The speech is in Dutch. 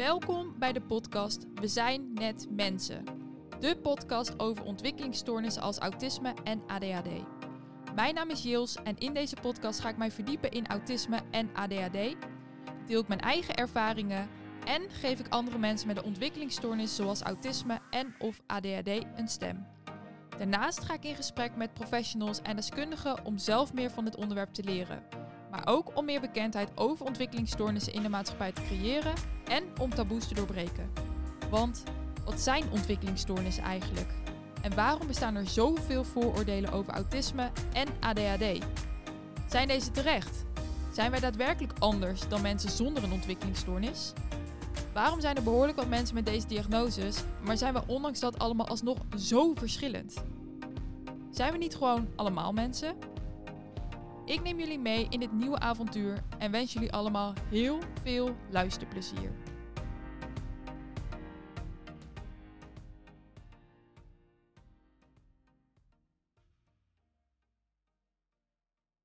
Welkom bij de podcast We zijn net mensen. De podcast over ontwikkelingsstoornissen als autisme en ADHD. Mijn naam is Jils en in deze podcast ga ik mij verdiepen in autisme en ADHD. Deel ik mijn eigen ervaringen en geef ik andere mensen met een ontwikkelingsstoornis zoals autisme en of ADHD een stem. Daarnaast ga ik in gesprek met professionals en deskundigen om zelf meer van dit onderwerp te leren. Maar ook om meer bekendheid over ontwikkelingsstoornissen in de maatschappij te creëren en om taboes te doorbreken. Want wat zijn ontwikkelingsstoornissen eigenlijk? En waarom bestaan er zoveel vooroordelen over autisme en ADHD? Zijn deze terecht? Zijn wij daadwerkelijk anders dan mensen zonder een ontwikkelingsstoornis? Waarom zijn er behoorlijk wat mensen met deze diagnoses, maar zijn we ondanks dat allemaal alsnog zo verschillend? Zijn we niet gewoon allemaal mensen? Ik neem jullie mee in dit nieuwe avontuur en wens jullie allemaal heel veel luisterplezier.